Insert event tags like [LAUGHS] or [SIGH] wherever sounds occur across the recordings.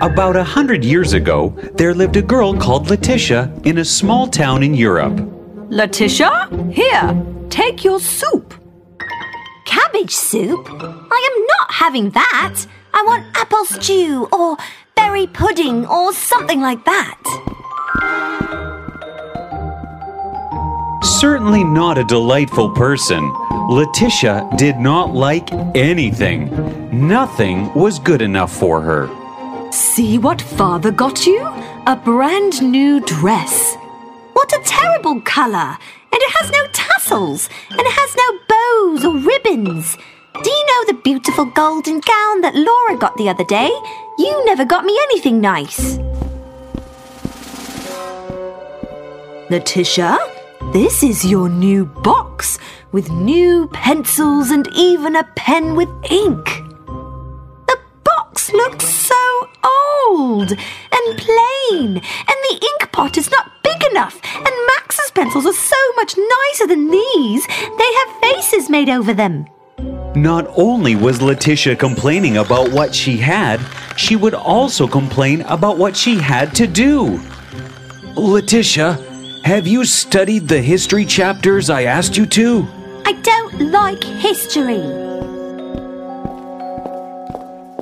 About a hundred years ago, there lived a girl called Letitia in a small town in Europe. Letitia, here, take your soup. Cabbage soup? I am not having that. I want apple stew or berry pudding or something like that. Certainly not a delightful person, Letitia did not like anything. Nothing was good enough for her. See what father got you? A brand new dress. What a terrible colour! And it has no tassels, and it has no bows or ribbons. Do you know the beautiful golden gown that Laura got the other day? You never got me anything nice. Letitia, this is your new box with new pencils and even a pen with ink. Box so old and plain, and the ink pot is not big enough, and Max's pencils are so much nicer than these. They have faces made over them. Not only was Letitia complaining about what she had, she would also complain about what she had to do. Letitia, have you studied the history chapters I asked you to? I don't like history.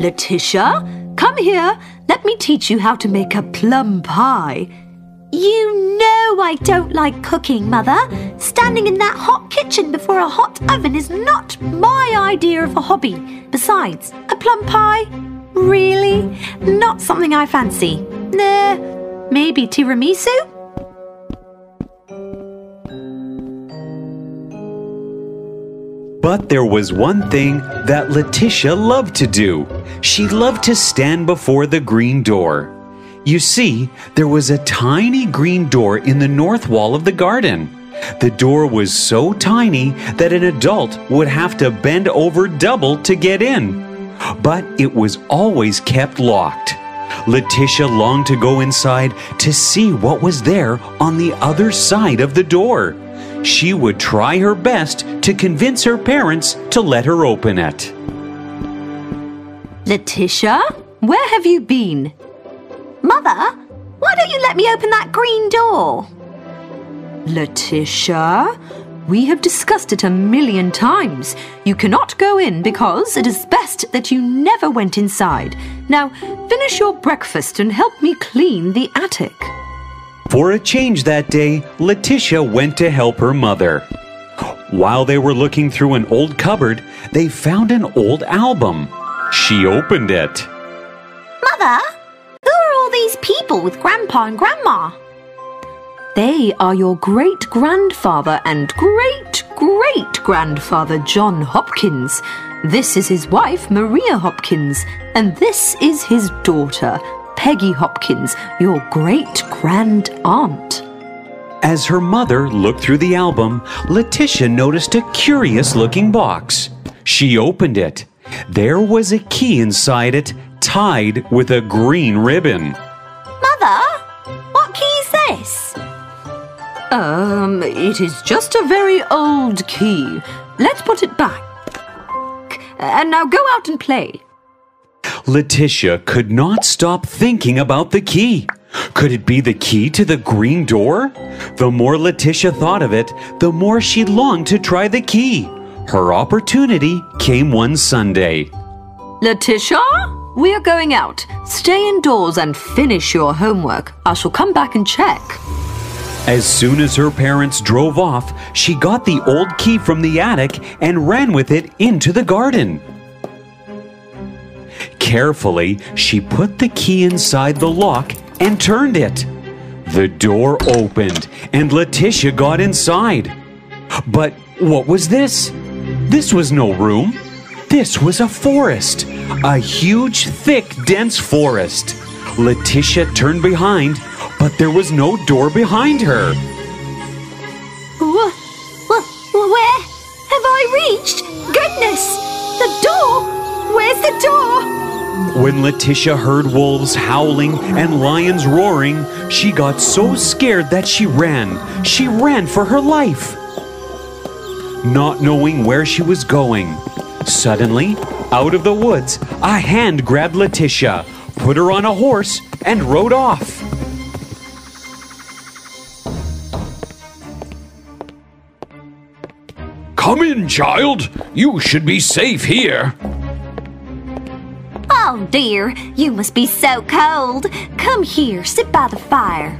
Letitia, come here. Let me teach you how to make a plum pie. You know I don't like cooking, Mother. Standing in that hot kitchen before a hot oven is not my idea of a hobby. Besides, a plum pie? Really? Not something I fancy. Nah, maybe tiramisu? But there was one thing that Letitia loved to do. She loved to stand before the green door. You see, there was a tiny green door in the north wall of the garden. The door was so tiny that an adult would have to bend over double to get in. But it was always kept locked. Letitia longed to go inside to see what was there on the other side of the door she would try her best to convince her parents to let her open it. Letitia, where have you been? Mother, why don't you let me open that green door? Letitia, we have discussed it a million times. You cannot go in because it is best that you never went inside. Now, finish your breakfast and help me clean the attic. For a change that day, Letitia went to help her mother. While they were looking through an old cupboard, they found an old album. She opened it. Mother, who are all these people with Grandpa and Grandma? They are your great grandfather and great great grandfather John Hopkins. This is his wife Maria Hopkins, and this is his daughter Peggy Hopkins, your great grand aunt. As her mother looked through the album, Letitia noticed a curious looking box. She opened it. There was a key inside it, tied with a green ribbon. Mother, what key is this? Um, it is just a very old key. Let's put it back. And now go out and play. Letitia could not stop thinking about the key. Could it be the key to the green door? The more Letitia thought of it, the more she longed to try the key. Her opportunity came one Sunday. Letitia, we are going out. Stay indoors and finish your homework. I shall come back and check. As soon as her parents drove off, she got the old key from the attic and ran with it into the garden. Carefully, she put the key inside the lock and turned it. The door opened and Letitia got inside. But what was this? This was no room. This was a forest. A huge, thick, dense forest. Letitia turned behind, but there was no door behind her. When Letitia heard wolves howling and lions roaring, she got so scared that she ran. She ran for her life. Not knowing where she was going. Suddenly, out of the woods, a hand grabbed Letitia, put her on a horse and rode off. Come in, child. You should be safe here. Oh dear, you must be so cold. Come here, sit by the fire.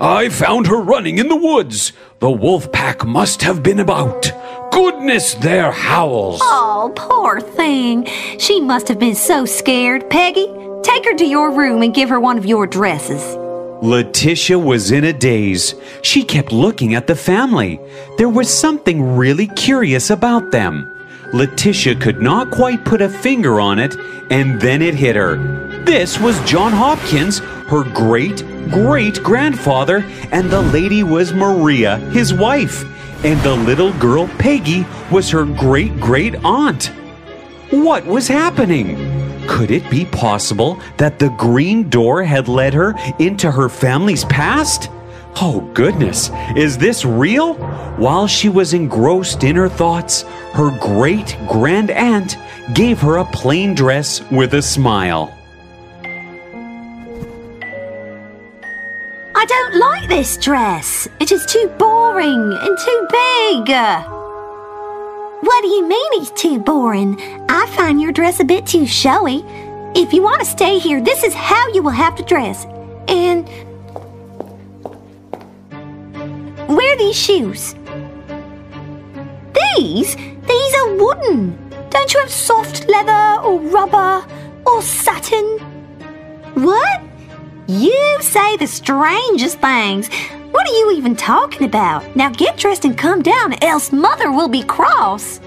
I found her running in the woods. The wolf pack must have been about. Goodness, their howls. Oh, poor thing. She must have been so scared. Peggy, take her to your room and give her one of your dresses. Letitia was in a daze. She kept looking at the family. There was something really curious about them. Letitia could not quite put a finger on it, and then it hit her. This was John Hopkins, her great great grandfather, and the lady was Maria, his wife, and the little girl Peggy was her great great aunt. What was happening? Could it be possible that the green door had led her into her family's past? Oh, goodness, is this real? While she was engrossed in her thoughts, her great grand aunt gave her a plain dress with a smile. I don't like this dress. It is too boring and too big. What do you mean it's too boring? I find your dress a bit too showy. If you want to stay here, this is how you will have to dress. And these shoes. These? These are wooden. Don't you have soft leather or rubber or satin? What? You say the strangest things. What are you even talking about? Now get dressed and come down, else Mother will be cross.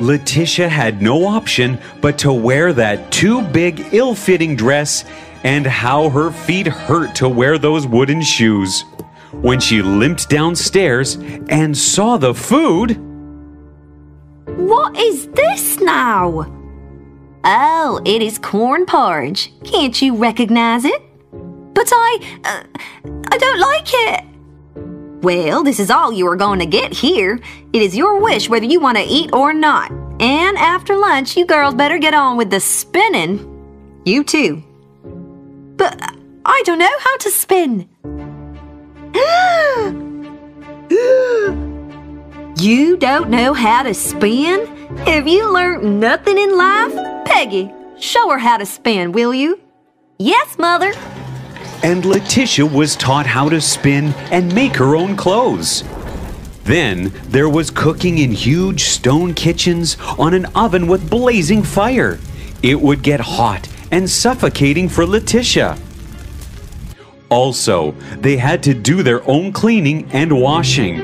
Letitia had no option but to wear that too big, ill fitting dress, and how her feet hurt to wear those wooden shoes. When she limped downstairs and saw the food. What is this now? Oh, it is corn porridge. Can't you recognize it? But I. Uh, I don't like it. Well, this is all you are going to get here. It is your wish whether you want to eat or not. And after lunch, you girls better get on with the spinning. You too. But I don't know how to spin. [GASPS] you don't know how to spin? Have you learned nothing in life? Peggy, show her how to spin, will you? Yes, Mother and Letitia was taught how to spin and make her own clothes. Then there was cooking in huge stone kitchens on an oven with blazing fire. It would get hot and suffocating for Letitia. Also, they had to do their own cleaning and washing.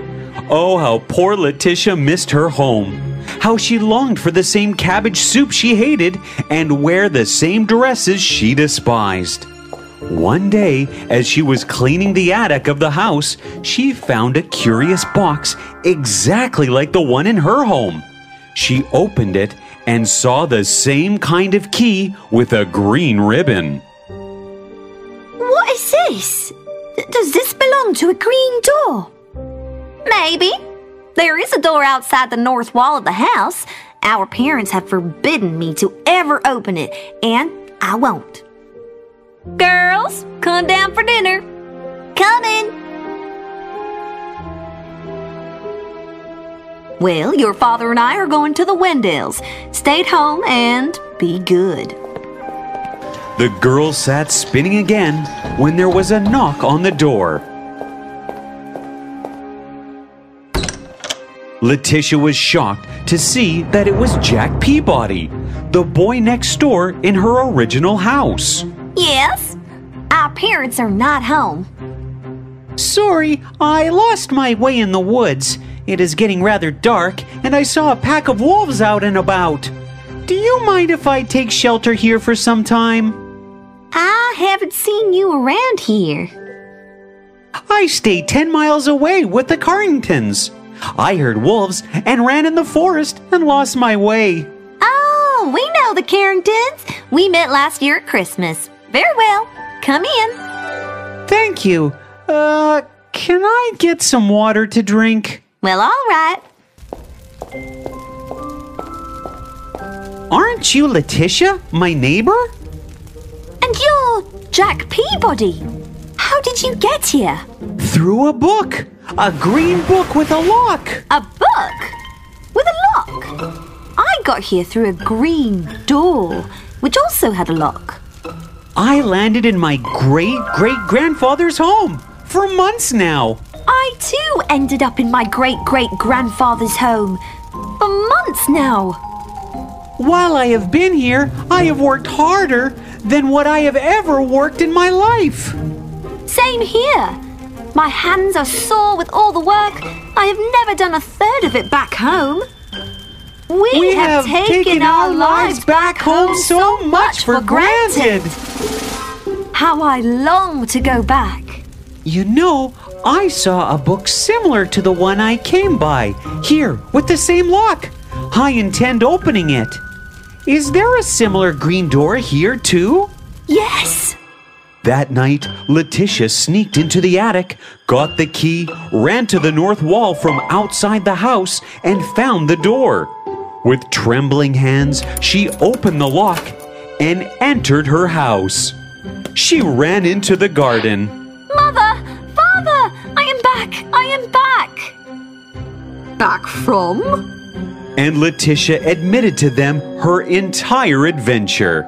Oh, how poor Letitia missed her home. How she longed for the same cabbage soup she hated and wear the same dresses she despised. One day, as she was cleaning the attic of the house, she found a curious box exactly like the one in her home. She opened it and saw the same kind of key with a green ribbon. Is this? Does this belong to a green door? Maybe. There is a door outside the north wall of the house. Our parents have forbidden me to ever open it, and I won't. Girls, come down for dinner. Coming. Well, your father and I are going to the Wendells. Stay at home and be good. The girl sat spinning again when there was a knock on the door. Letitia was shocked to see that it was Jack Peabody, the boy next door in her original house. Yes? Our parents are not home. Sorry, I lost my way in the woods. It is getting rather dark, and I saw a pack of wolves out and about. Do you mind if I take shelter here for some time? I haven't seen you around here. I stayed 10 miles away with the Carringtons. I heard wolves and ran in the forest and lost my way. Oh, we know the Carringtons. We met last year at Christmas. Very well. Come in. Thank you. Uh, can I get some water to drink? Well, all right. Aren't Aren't you Letitia, my neighbor? And you're Jack Peabody. How did you get here? Through a book. A green book with a lock. A book? With a lock? I got here through a green door, which also had a lock. I landed in my great great grandfather's home for months now. I too ended up in my great great grandfather's home for months now. While I have been here, I have worked harder than what I have ever worked in my life. Same here. My hands are sore with all the work. I have never done a third of it back home. We, We have taken our lives back home so much for granted. How I long to go back. You know, I saw a book similar to the one I came by, here, with the same lock. I intend opening it. Is there a similar green door here, too? Yes. That night, Letitia sneaked into the attic, got the key, ran to the north wall from outside the house, and found the door. With trembling hands, she opened the lock and entered her house. She ran into the garden. Mother! Father! I am back! I am back! Back from? And Letitia admitted to them her entire adventure.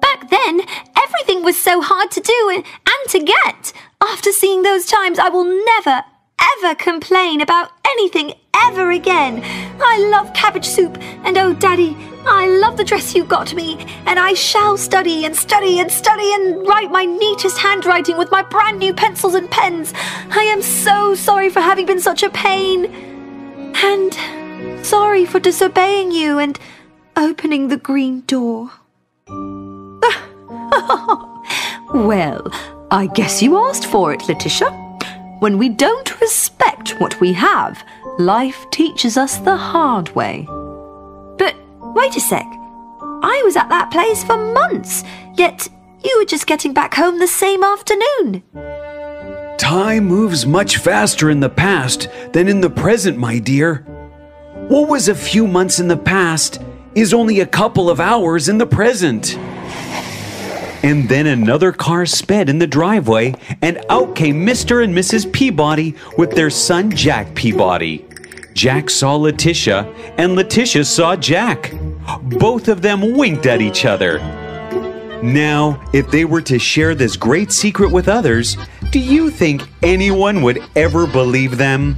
Back then, everything was so hard to do and, and to get. After seeing those times, I will never, ever complain about anything ever again. I love cabbage soup, and oh, Daddy, I love the dress you got me, and I shall study and study and study and write my neatest handwriting with my brand new pencils and pens. I am so sorry for having been such a pain. And sorry for disobeying you and opening the green door. [LAUGHS] Well, I guess you asked for it, Letitia. When we don't respect what we have, life teaches us the hard way. But wait a sec. I was at that place for months, yet you were just getting back home the same afternoon. Time moves much faster in the past than in the present, my dear. What was a few months in the past is only a couple of hours in the present. And then another car sped in the driveway, and out came Mr. and Mrs. Peabody with their son Jack Peabody. Jack saw Letitia, and Letitia saw Jack. Both of them winked at each other. Now, if they were to share this great secret with others, do you think anyone would ever believe them?